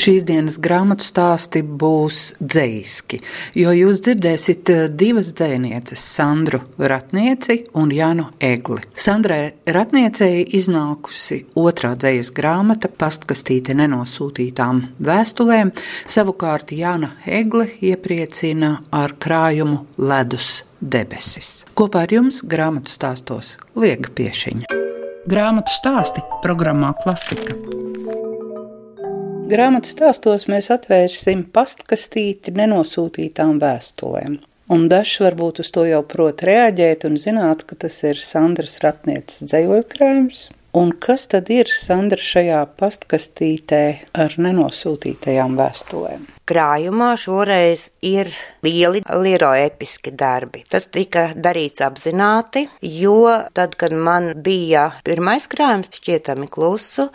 Šīs dienas grāmatu stāsti būs dzīski, jo jūs dzirdēsiet eh, divas dzinieces, Sandru Ratnieci un Janu Egli. Sandrai Ratniecei iznākusi otrā dzīslas grāmata, pastkastīte nenosūtītām vēstulēm, savukārt Jana Egli iepriecina ar krājumu ledus debesis. Kopā ar jums grāmatu stāstos Liega Piešiņa. Grāmatu stāsti programmā Klasika. Grāmatas stāstos mēs atvērsim pastkastīti nenosūtītām vēstulēm. Un dažs varbūt uz to jau prot reaģēt un zināt, ka tas ir Sandras Ratnietes dzējoļkrājums. Un kas tad ir Sandra šajā pastkastītē ar nenosūtītajām vēstulēm? Krājumā šoreiz ir lieli liroepiski darbi. Tas tika darīts apzināti, jo tad, kad man bija pirmais krājums, šķietami klusu,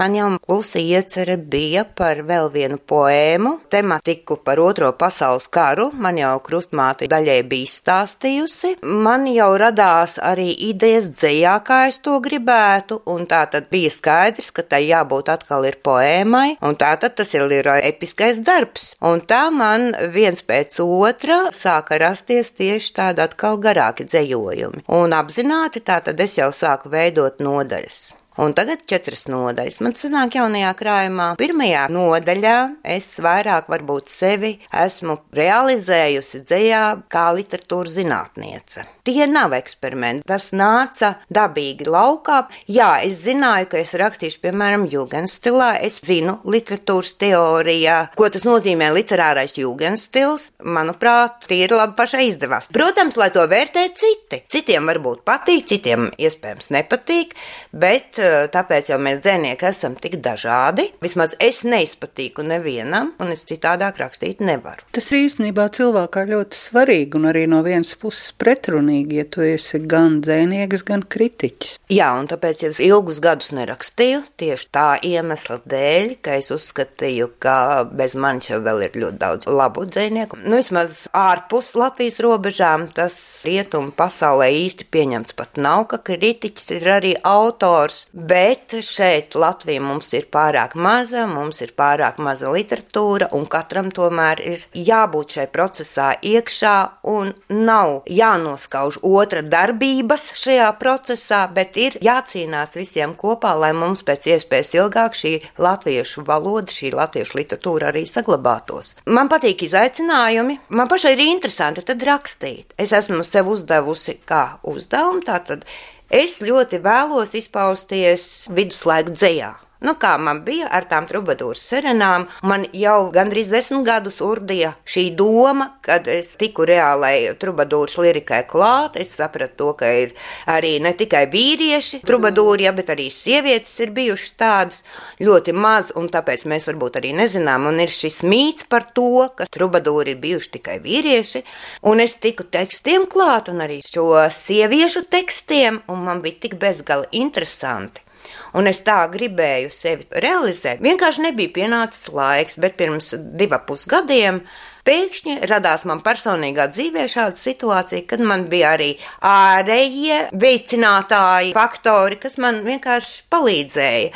man jau klusa iecerē bija par vēl vienu poēmu, tematiku par otro pasaules karu, man jau krustmāte daļai bija stāstījusi, man jau radās arī idejas dzējā, kā es to gribētu, un tā tad bija skaidrs, ka tai jābūt atkal ir poēmai, un tā tad tas ir liroepiskais darbs darbs. Un tā man viens pēc otra sāka rasties tieši tādi atkal garāki dzējojumi. Un apzināti tā tad es jau sāku veidot nodaļas. Un tagad četras nodaļas. Man sanāk jaunajā krājumā. Pirmajā nodaļā es vairāk varbūt sevi esmu realizējusi dzējā kā literatūra zinātniece. Tie nav eksperimenti, tas nāca dabīgi laukā. Jā, es zināju, ka es rakstīšu, piemēram, jūgenstilā. Es zinu literatūras teorijā, ko tas nozīmē literārais jūgenstils. Manuprāt, tie ir labi pašai izdevās. Protams, lai to vērtē citi. Citiem varbūt patīk, citiem iespējams nepatīk, bet tāpēc jau mēs dzēnieki esam tik dažādi. Vismaz es neizpatīku nevienam, un es citādāk rakstīt nevaru. Tas īstenībā cilvēkā ļoti svarīgi un arī no vienas puses pretrunīgi, ja tu esi gan dzēnieks, gan kritiķis. Jā, un tāpēc jau es ilgus gadus nerakstīju tieši tā iemesla dēļ, ka es uzskatīju, ka bez manis jau vēl ir ļoti daudz labu dzēnieku. Nu, vismaz ārpus Latvijas robežām tas rietumu pasaulē īsti pieņemts pat nav, ka kritiķis ir arī autors bet šeit Latvija mums ir pārāk maza, mums ir pārāk maza literatūra, un katram tomēr ir jābūt šai procesā iekšā, un nav jānoskauž otra darbības šajā procesā, bet ir jācīnās visiem kopā, lai mums pēc iespējas ilgāk šī latviešu valoda, šī latviešu literatūra arī saglabātos. Man patīk izaicinājumi, man pašai ir interesanti tad rakstīt. Es esmu sev uzdevusi kā uzdevumu, tātad Es ļoti vēlos izpausties viduslaiku dzējā. Nu, kā man bija ar tām trubadūras serenām, man jau gandrīz desmit gadus urdīja šī doma, kad es tiku reālai trubadūras lirikai klāt. Es sapratu to, ka ir arī ne tikai vīrieši trubadūri, ja, bet arī sievietes ir bijušas tādas ļoti maz, un tāpēc mēs varbūt arī nezinām. Un ir šis mīts par to, ka trubadūri ir bijuši tikai vīrieši, un es tiku tekstiem klāt, un arī šo sieviešu tekstiem, un man bija tik bezgali interesanti un es tā gribēju sevi realizēt. Vienkārši nebija pienācis laiks, bet pirms diviem pusgadiem pēkšņi radās man personīgā dzīvē šāda situācija, kad man bija arī ārējie veicinātāji, faktori, kas man vienkārši palīdzēja.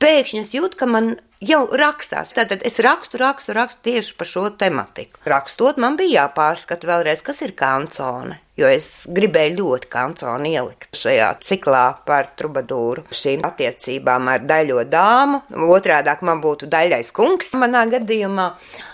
Pēkšņi es jūtu, ka man jau rakstās. Tātad es rakstu, rakstu, rakstu tieši par šo tematiku. Rakstot, man bija jāpārskata vēlreiz, kas ir kancone jo es gribēju ļoti kanconu ielikt šajā ciklā par trubadūru šīm attiecībām ar daļo dāmu. Otrādāk man būtu daļais kungs manā gadījumā.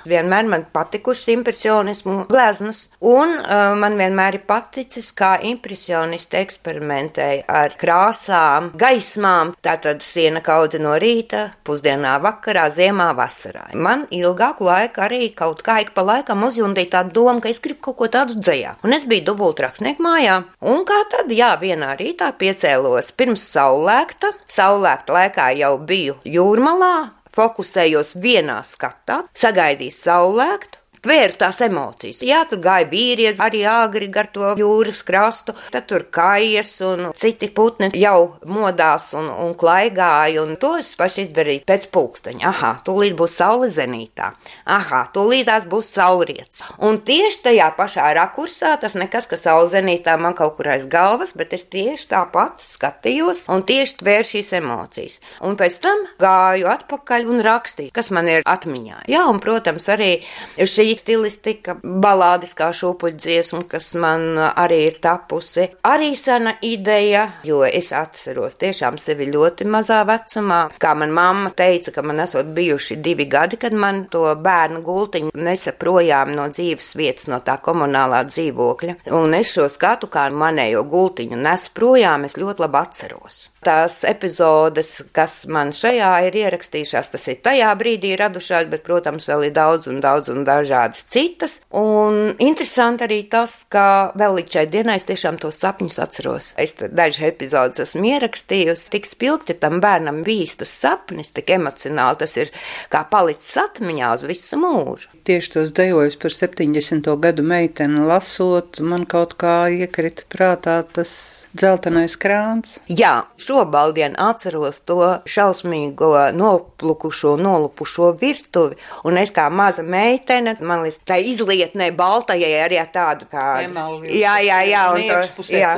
Vienmēr man patikuši impresionismu gleznas, un uh, man vienmēr ir paticis, kā impresionisti eksperimentēja ar krāsām, gaismām. Tātad siena kaudze no rīta, pusdienā, vakarā, ziemā, vasarā. Man ilgāku laiku arī kaut kā ik pa laikam uzjundīja tā doma, ka es gribu kaut ko tādu dzējā. Un es biju dubult rakstnieku mājā. Un kā tad, jā, vienā rītā piecēlos pirms saulēkta. Saulēkta laikā jau biju jūrmalā, fokusējos vienā skatā, sagaidīju saulēktu. Tvēru tās emocijas. Jā, tur gāja vīrietis, arī agri gar to jūras krastu, tad tur kājas un citi putni jau modās un, un klaigāja, un to es paši izdarīju pēc pulksteņa. Aha, tūlīt būs saule zenītā. Aha, tūlīt tās būs saulriets. Un tieši tajā pašā rakursā tas nekas, ka saule zenītā man kaut kur aiz galvas, bet es tieši tāpat skatījos un tieši tvēru šīs emocijas. Un pēc tam gāju atpakaļ un rakstīju, kas man ir atmiņā. Jā, un, protams, arī šī stilistika, balādiskā šūpuļdziesma, kas man arī ir tapusi, arī sena ideja, jo es atceros tiešām sevi ļoti mazā vecumā. Kā man mamma teica, ka man esot bijuši divi gadi, kad man to bērnu gultiņu nesa projām no dzīves vietas, no tā komunālā dzīvokļa. Un es šo skatu, kā manējo gultiņu nes projām, es ļoti labi atceros tās epizodes, kas man šajā ir ierakstījušās, tas ir tajā brīdī radušās, bet, protams, vēl ir daudz un daudz un dažādas citas. Un interesanti arī tas, ka vēl līdz šai dienai es tiešām tos sapņus atceros. Es dažas epizodes esmu ierakstījusi, tik spilgti tam bērnam bijis tas sapnis, tik emocionāli tas ir kā palicis atmiņā uz visu mūžu. Tieši tos dejojus par 70. gadu meiteni lasot, man kaut kā iekrita prātā tas dzeltenais krāns. Jā, šo šobaldien atceros to šausmīgo noplukušo, nolupušo virtuvi, un es kā maza meitene, man līdz tā izlietnē baltajai arī tādu kā. Emalvi, jā, jā, jā, un to, pusē, jā,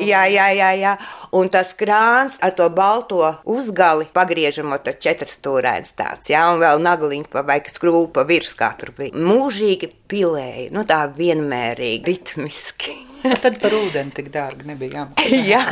jā, jā, jā, jā, un tas krāns ar to balto uzgali pagriežamot ar četrstūrēns tāds, jā, un vēl nagliņu vai skrūpa virs kā tur bija. Mūžīgi pilēja, nu tā vienmērīgi, ritmiski. Tad par ūdeni tik dārgi nebija jāmaksā. Jā,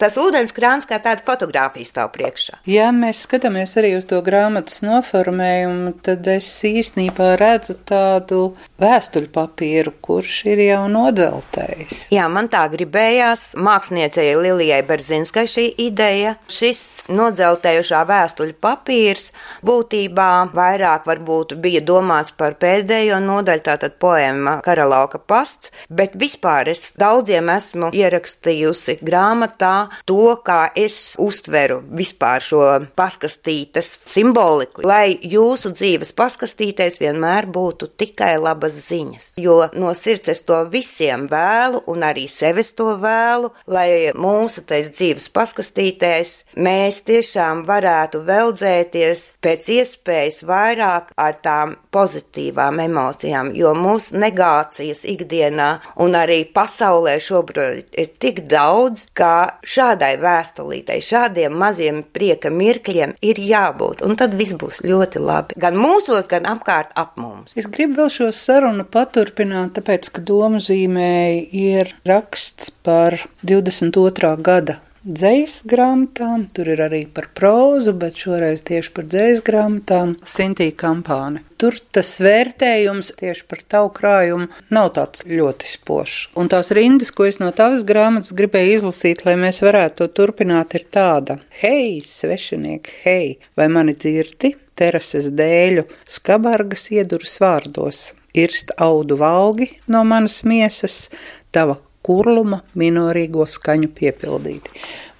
tas ūdens krāns kā tāda fotografija stāv priekšā. Ja mēs skatāmies arī uz to grāmatas noformējumu, tad es īstenībā redzu tādu vēstuļu papīru, kurš ir jau nodzeltējis. Jā, man tā gribējās. Māksliniecei Lilijai Berzinskai šī ideja. Šis nodzeltējušā vēstuļu papīrs būtībā vairāk varbūt bija domāts par pēdējo nodaļu, tātad poēma Karalauka pasts, bet vispār vispār. Es daudziem esmu ierakstījusi grāmatā to, kā es uztveru vispār šo paskastītes simboliku, lai jūsu dzīves paskastīties vienmēr būtu tikai labas ziņas. Jo no sirds es to visiem vēlu, un arī sevis to vēlu, lai mūsu tais dzīves paskastīties mēs tiešām varētu veldzēties pēc iespējas vairāk ar tām pozitīvām emocijām, jo mūsu negācijas ikdienā un arī pasaulē šobrīd ir tik daudz, ka šādai vēstulītei, šādiem maziem prieka mirkļiem ir jābūt, un tad viss būs ļoti labi. Gan mūsos, gan apkārt ap mums. Es gribu vēl šo sarunu paturpināt, tāpēc, ka domu zīmēji ir raksts par 22. gada dzīs grāmatām, tur ir arī par prózu, bet šoreiz tieši par dzīs grāmatām Sintīna kampāne. Tur tas vērtējums tieši par tavu krājumu nav tāds ļoti spožs. Un tās rindas, ko es no tavas grāmatas gribēju izlasīt, lai mēs varētu to turpināt, ir tāda: Hei, svešinieki, hei, vai mani dzirdi? Terases dēļu skabargas ieduras vārdos, irst audu valgi no manas miesas, tava kurluma minorīgo skaņu piepildīti.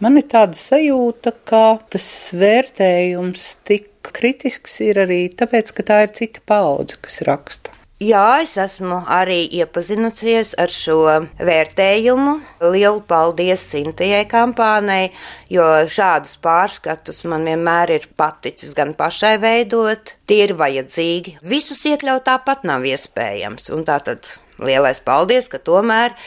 Man ir tāda sajūta, ka tas vērtējums tik kritisks ir arī tāpēc, ka tā ir cita paudze, kas raksta. Jā, es esmu arī iepazinusies ar šo vērtējumu. Lielu paldies Sintējai kampānei, jo šādus pārskatus man vienmēr ir paticis gan pašai veidot, tie ir vajadzīgi. Visus iekļaut tāpat nav iespējams, un tātad lielais paldies, ka tomēr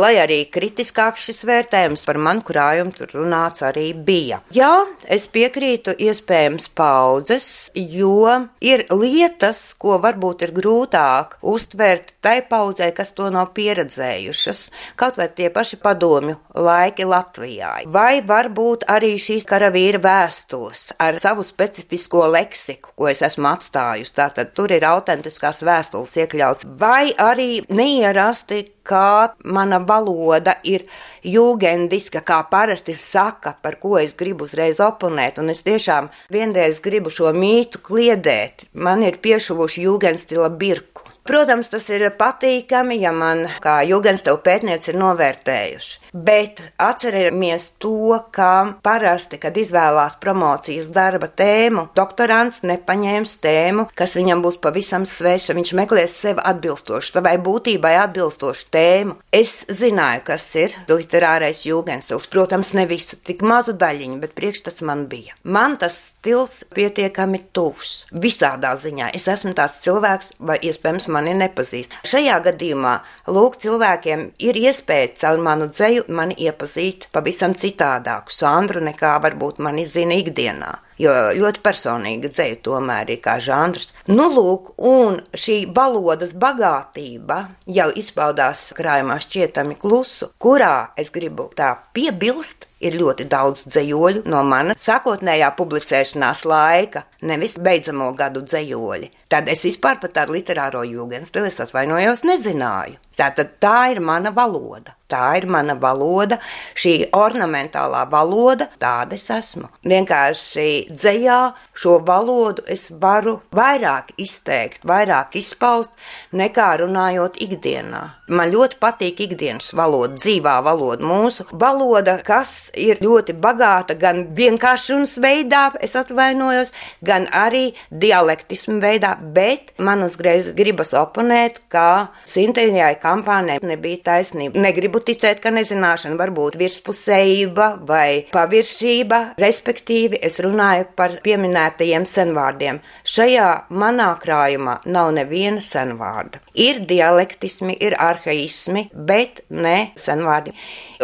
lai arī kritiskāks šis vērtējums par manu krājumu tur runāts arī bija. Jā, es piekrītu, iespējams, paudzes, jo ir lietas, ko varbūt ir grūtāk uztvert tai paudzē, kas to nav pieredzējušas, kaut vai tie paši padomju laiki Latvijā. Vai varbūt arī šīs karavīra vēstules ar savu specifisko leksiku, ko es esmu atstājusi. Tātad tur ir autentiskās vēstules iekļauts, vai arī neierasti kā mana valoda ir jūgendiska, kā parasti saka, par ko es gribu uzreiz oponēt. Un es tiešām vienreiz gribu šo mītu kliedēt. Man ir piešuvuši jūgenstila birku. Protams, tas ir patīkami, ja man kā Jugenstev pētniece ir novērtējuši. Bet atcerieties to, ka parasti, kad izvēlās promocijas darba tēmu, doktorants nepaņēma tēmu, kas viņam būs pavisam sveša. Viņš meklēs sev atbilstošu, savai būtībai atbilstošu tēmu. Es zināju, kas ir literārais Jugenstils. Protams, ne visu, tik mazu daļiņu, bet priekšstats man bija. Man tas stils pietiekami tuvs. Visādā ziņā es esmu tāds cilvēks, vai iespējams mani nepazīst. Šajā gadījumā, lūk, cilvēkiem ir iespēja caur manu dzēju mani iepazīt pavisam citādāku Sandru nekā varbūt mani zina ikdienā jo ļoti personīga dzēja tomēr ir kā žanrs. Nu, lūk, un šī valodas bagātība jau izpaudās krājumā šķietami klusu, kurā es gribu tā piebilst. Ir ļoti daudz dzējoļu no manas sākotnējā publicēšanās laika, nevis beidzamo gadu dzējoļi. Tad es vispār par tādu literāro jūgenstilu, atvainojos, nezināju. Tātad tā ir mana valoda. Tā ir mana valoda, šī ornamentālā valoda, tāda es esmu. Vienkārši dzējā šo valodu es varu vairāk izteikt, vairāk izpaust nekā runājot ikdienā. Man ļoti patīk ikdienas valoda, dzīvā valoda, mūsu valoda, kas ir ļoti bagāta gan vienkāršumas veidā, es atvainojos, gan arī dialektismu veidā, bet man uzreiz gribas oponēt, ka Sintēnijai kampānē nebija taisnība. Negribu ticēt, ka nezināšana var būt virspusējība vai paviršība, respektīvi es runāju par pieminētajiem senvārdiem. Šajā manā krājumā nav neviena senvārda. Ir dialektismi, ir arhaismi, bet ne senvārdi.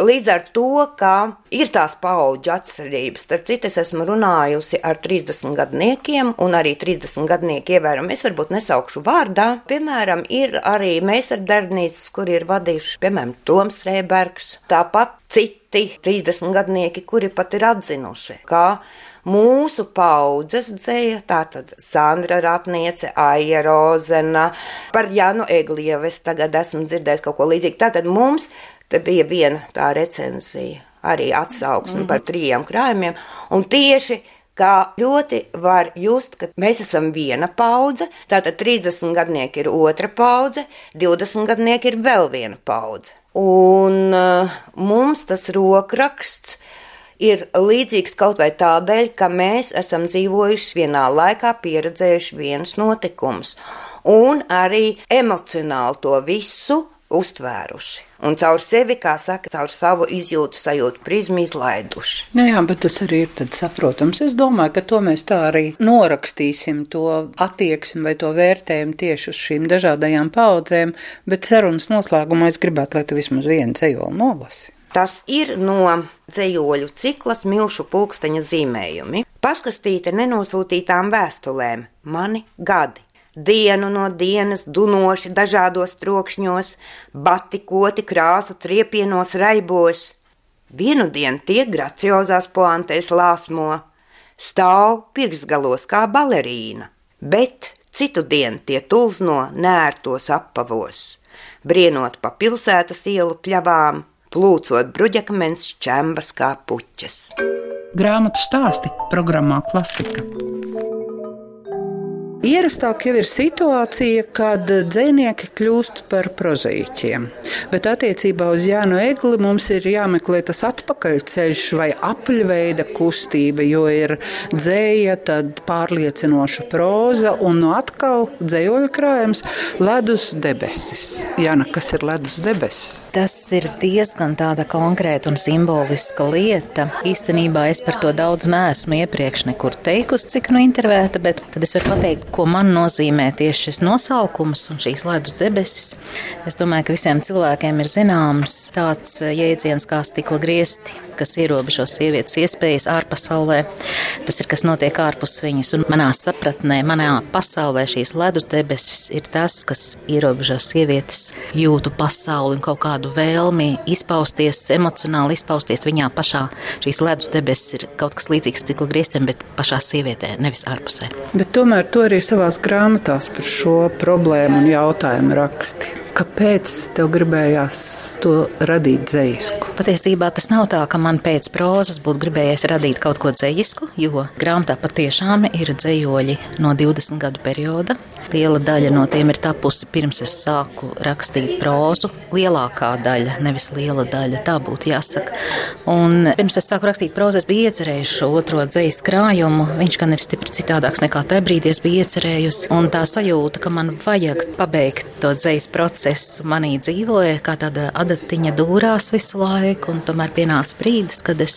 Līdz ar to, ka ir tās paudžu atšķirības, starp citu, es esmu runājusi ar 30 gadniekiem, un arī 30 gadnieki ievērojami. Es varbūt nesaukšu vārdā. Piemēram, ir arī meistardarbnīcas, kur ir vadījuši, piemēram, Toms Rēbergs, tāpat citi 30 gadnieki, kuri pat ir atzinuši, ka mūsu paudzes dzēja, tātad Sandra Ratniece, Aija Rozena, par Jānu Eglievu es tagad esmu dzirdējis kaut ko līdzīgu. Tātad mums Te bija viena tā recenzija, arī atsauksme mm -hmm. par trījiem krājumiem, un tieši kā ļoti var just, ka mēs esam viena paudze, tātad 30 gadnieki ir otra paudze, 20 gadnieki ir vēl viena paudze. Un uh, mums tas rokraksts ir līdzīgs kaut vai tādēļ, ka mēs esam dzīvojuši vienā laikā, pieredzējuši vienus notikumus, un arī emocionāli to visu uztvēruši. Un caur sevi, kā saka, caur savu izjūtu, sajūtu prizmu izlaiduši. Nu jā, bet tas arī ir saprotams. Es domāju, ka to mēs tā arī norakstīsim, to attieksmi vai to vērtējumu tieši uz šīm dažādajām paudzēm, bet sarunas noslēgumā es gribētu, lai tu vismaz vienu ceļolu nolasi. Tas ir no dzējoļu ciklas milšu pulksteņa zīmējumi. Paskastīta nenosūtītām vēstulēm, mani gadi dienu no dienas dunoši dažādos trokšņos, batikoti krāsu triepienos raibos. Vienu dienu tie graciozās poantēs lāsmo, stāv pirksgalos kā balerīna, bet citu dienu tie tulzno nērtos apavos, brienot pa pilsētas ielu pļavām, plūcot bruģakmens čembas kā puķes. Grāmatu stāsti programmā Klasika. Ierastāk jau ir situācija, kad dzinieki kļūst par prozīķiem. Bet attiecībā uz Jānu Egli mums ir jāmeklē tas atpakaļceļš vai apļveida kustība, jo ir dzēja, tad pārliecinoša proza un no atkal dzējoļa krājums ledus debesis. Jāna, kas ir ledus debesis? Tas ir diezgan tāda konkrēta un simboliska lieta. Īstenībā es par to daudz neesmu iepriekš nekur teikusi, cik nu intervēta, bet tad es varu pateikt, ko man nozīmē tieši šis nosaukums un šīs ledus debesis. Es domāju, ka visiem cilvēkiem ir zināms tāds eh, jēdziens kā stikla griesti, kas ierobežo sievietes iespējas ārpasaulē. Tas ir, kas notiek ārpus viņas, un manā sapratnē, manā pasaulē šīs ledus debesis ir tas, kas ierobežo sievietes jūtu pasauli un kaut kādu vēlmi izpausties, emocionāli izpausties viņā pašā. Šīs ledus debesis ir kaut kas līdzīgs stikla griestiem, bet pašā sievietē, nevis ārpusē. Bet tomēr to arī savās grāmatās par šo problēmu un jautājumu raksti. Kāpēc tev gribējās to radīt dzīsku? Patiesībā tas nav tā, ka man pēc prozas būtu gribējies radīt kaut ko dzīsku, jo grāmatā patiešām ir dzējoļi no 20 gadu perioda. Liela daļa no tiem ir tapusi pirms es sāku rakstīt prózu. Lielākā daļa, nevis liela daļa, tā būtu jāsaka. Un pirms es sāku rakstīt prózu, es biju iecerējusi šo otro dzīslu krājumu. Viņš gan ir stipri citādāks nekā tajā brīdī es biju iecerējusi. Un tā sajūta, ka man vajag pabeigt to dzīslu procesu, manī dzīvoja kā tāda adatiņa dūrās visu laiku. Un tomēr pienāca brīdis, kad es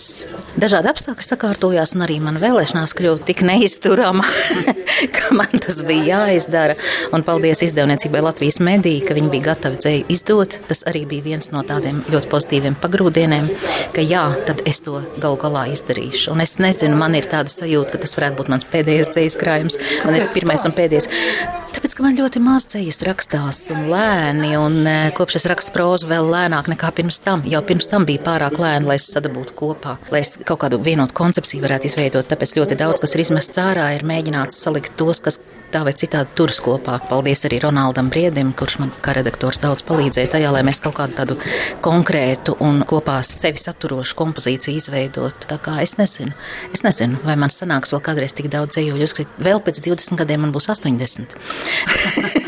dažādi apstākļi sakārtojās, un arī man vēlēšanās kļūt tik neizturama, ka man tas bija jāizdara. Un paldies izdevniecībai Latvijas mediju, ka viņi bija gatavi dzēju izdot. Tas arī bija viens no tādiem ļoti pozitīviem pagrūdieniem, ka jā, tad es to gal galā izdarīšu. Un es nezinu, man ir tāda sajūta, ka tas varētu būt mans pēdējais dzējas krājums. Man ir pirmais un pēdējais. Tāpēc, ka man ļoti maz dzīslas rakstās un lēni, un e, kopš es rakstu prózu vēl lēnāk nekā pirms tam. Jau pirms tam bija pārāk lēni, lai es sadabūtu kopā, lai es kaut kādu vienotu koncepciju varētu izveidot. Tāpēc ļoti daudz, kas ir izmests ārā, ir mēģināts salikt tos, kas tā vai citādi turas kopā. Paldies arī Ronaldam Briedim, kurš man kā redaktors daudz palīdzēja tajā, lai mēs kaut kādu tādu konkrētu un kopā sevi saturošu kompozīciju izveidotu. Tā kā es nezinu, es nezinu, vai man sanāks vēl kādreiz tik daudz dzējoļu, jo vēl pēc 20 gadiem man būs 80.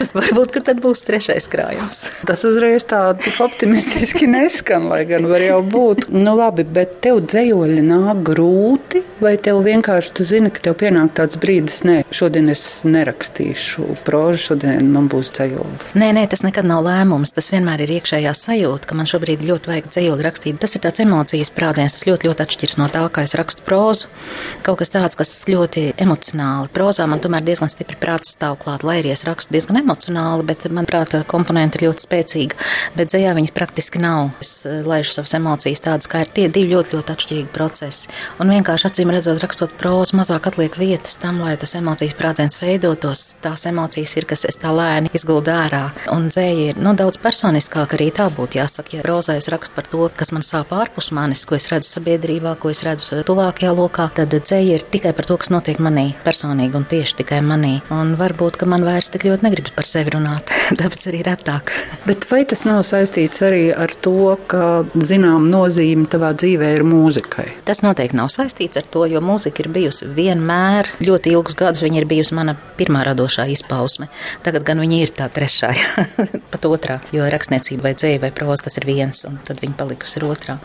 Varbūt tad būs trešais krājums. Tas uzreiz tā optimistiski neskan, lai gan var jau būt. Nu, labi, bet tev dzējoļi nāk grūti, vai tev vienkārši tu zini, ka tev pienāk tāds brīdis, nē, šodien es nerakstīšu prožu, šodien man būs dzējolis. Nē, nē, tas nekad nav lēmums. Tas vienmēr ir iekšējā sajūta, ka man šobrīd ļoti vajag dzējoli rakstīt. Tas ir tāds emocijas sprādziens, tas ļoti, ļoti atšķiras no tā, kā es rakstu prozu. Kaut kas tāds, kas ļoti emocionāli. Prozā man tomēr diezgan stipri prāts stāv klāt, lai arī es rakstu diezgan emocionāli, bet, manuprāt, komponenti ir ļoti spēcīgi. Bet dzējā viņas praktiski nav. Es eh, laižu savas emocijas tādas, kā ir tie divi ļoti, ļoti atšķirīgi procesi. Un vienkārši acīm redzot, rakstot prózu, mazāk atliek vietas tam, lai tas emocijas prādziens veidotos. Tās emocijas ir, kas es tā lēni izguldu ārā. Un dzēja ir nu, daudz personiskāka arī tā būtu jāsaka. Ja rozā es rakstu par to, kas man sāp ārpus manis, ko es redzu sabiedrībā, ko es redzu tuvākajā lokā, tad dzēja ir tikai par to, kas notiek manī personīgi un tieši tikai manī. Un varbūt, ka man vairs tik ļoti negribas par sevi runāt, tāpēc arī retāk. Bet vai tas nav saistīts arī ar to, ka zinām nozīme tavā dzīvē ir mūzikai? Tas noteikti nav saistīts ar to, jo mūzika ir bijusi vienmēr ļoti ilgus gadus. Viņa ir bijusi mana pirmā radošā izpausme. Tagad gan viņa ir tā trešā, pat otrā, jo rakstniecība vai dzēja vai proza tas ir viens, un tad viņa palikusi ir otrā.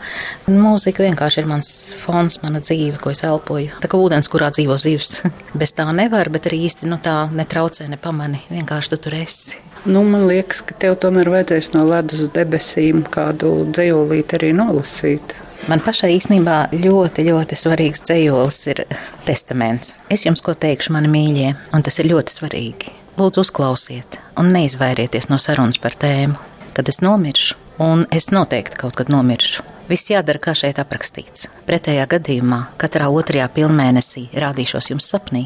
Mūzika vienkārši ir mans fons, mana dzīve, ko es elpoju. Tā kā ūdens, kurā dzīvo zivs. Bez tā nevar, bet arī īsti nu, tā netraucē ne pamani. Vienkārši tu tur esi. Nu, man liekas, ka tev tomēr vajadzēs no ledus debesīm kādu dzīslīti arī nolasīt. Man pašai īstenībā ļoti, ļoti svarīgs dzīslis ir testaments. Es jums ko teikšu, mani mīļie, un tas ir ļoti svarīgi. Lūdzu, uzklausiet, un neizvairieties no sarunas par tēmu, kad es nomiršu, un es noteikti kaut kad nomiršu. Viss jādara, kā šeit aprakstīts. Pretējā gadījumā katrā otrajā pilnmēnesī rādīšos jums sapnī,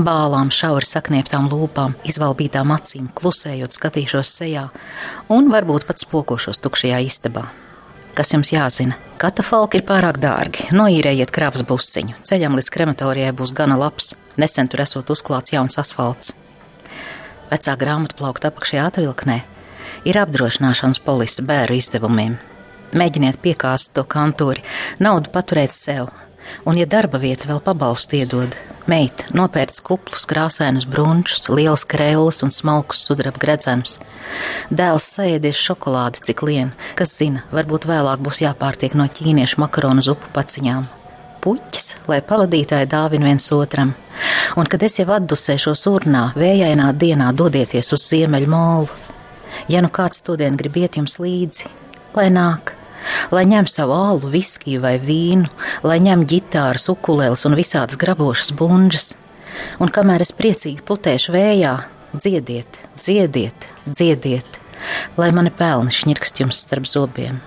bālām, šauri saknieptām lūpām, izvalbītām acīm, klusējot skatīšos sejā un varbūt pat spokošos tukšajā istabā. Kas jums jāzina? Katafalki ir pārāk dārgi. Noīrējiet kravas busiņu. Ceļam līdz krematorijai būs gana labs. Nesen tur esot uzklāts jauns asfalts. Vecā grāmatu plaukta apakšējā atvilknē ir apdrošināšanas polisa bērnu izdevumiem. Mēģiniet piekāst to kantūri, naudu paturēt sev, un, ja darba vieta vēl pabalstu iedod, Meita nopērts kuplus, krāsainus brunčus, liels krēlus un smalkus sudraba gredzenus. Dēls saēdies šokolādi, cik lien, kas zina, varbūt vēlāk būs jāpārtiek no ķīniešu makaronu zupu paciņām. Puķis, lai pavadītāji dāvina viens otram, un kad es jau atdusēšos urnā, vējainā dienā dodieties uz ziemeļu molu. Ja nu kāds studien grib iet jums līdzi, lai nāk, lai ņem savu alu, viskiju vai vīnu, lai ņem ģitāras, ukulēles un visādas grabošas bunžas. Un kamēr es priecīgi putēšu vējā, dziediet, dziediet, dziediet, lai mani pelni šņirkst jums starp zobiem,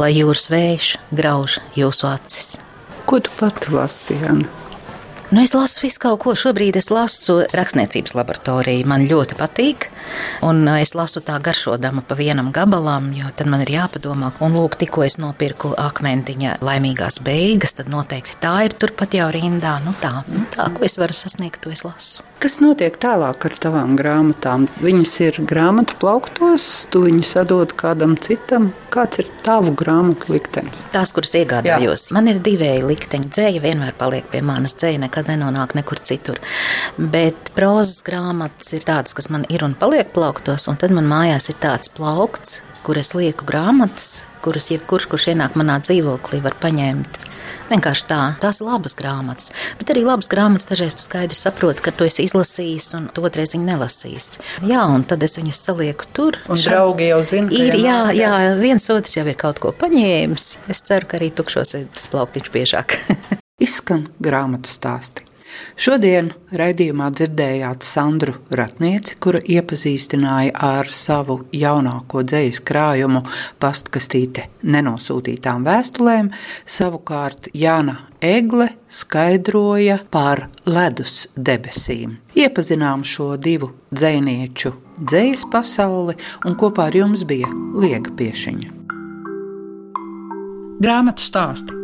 lai jūras vējš grauž jūsu acis. Ko tu pati lasi, Jana? Nu, es lasu visu kaut ko. Šobrīd es lasu rakstniecības laboratoriju. Man ļoti patīk. Un es lasu tā garšodama pa vienam gabalam, jo tad man ir jāpadomā, un lūk, tikko es nopirku akmentiņa laimīgās beigas, tad noteikti tā ir turpat jau rindā. Nu tā, nu tā, ko es varu sasniegt, to es lasu. Kas notiek tālāk ar tavām grāmatām? Viņas ir grāmatu plauktos, tu viņus sadod kādam citam. Kāds ir tavu grāmatu liktenis? Tās, kuras iegādājos, Jā. man ir divēji likteņi. Dzēja vienmēr paliek pie manas, dzēja nekad nenonāk nekur citur. Bet prozas grāmatas ir tādas, kas man ir un paliek plauktos, un tad man mājās ir tāds plaukts, kur es lieku grāmatas, kuras jebkurš, kurš ienāk manā dzīvoklī, var paņemt Vienkārši tā, tās ir labas grāmatas. Bet arī labas grāmatas dažreiz tu skaidri saproti, ka tu esi izlasījis un otrais viņu nelasījis. Jā, un tad es viņas salieku tur. Un šā... draugi jau zina, ir. Jā, jā, jā, viens otrs jau ir kaut ko paņēmis. Es ceru, ka arī tukšos ir tas plauktiņš biežāk. Izskan grāmatu stāsti. Šodien raidījumā dzirdējāt Sandru Ratnieci, kura iepazīstināja ar savu jaunāko dzīslu krājumu pastkastīte nenosūtītām vēstulēm. Savukārt Jāna Egle skaidroja par ledus debesīm. Iepazinām šo divu dzēnieču dzējas pasauli, un kopā ar jums bija Liega Piešiņa. Grāmatu stāstu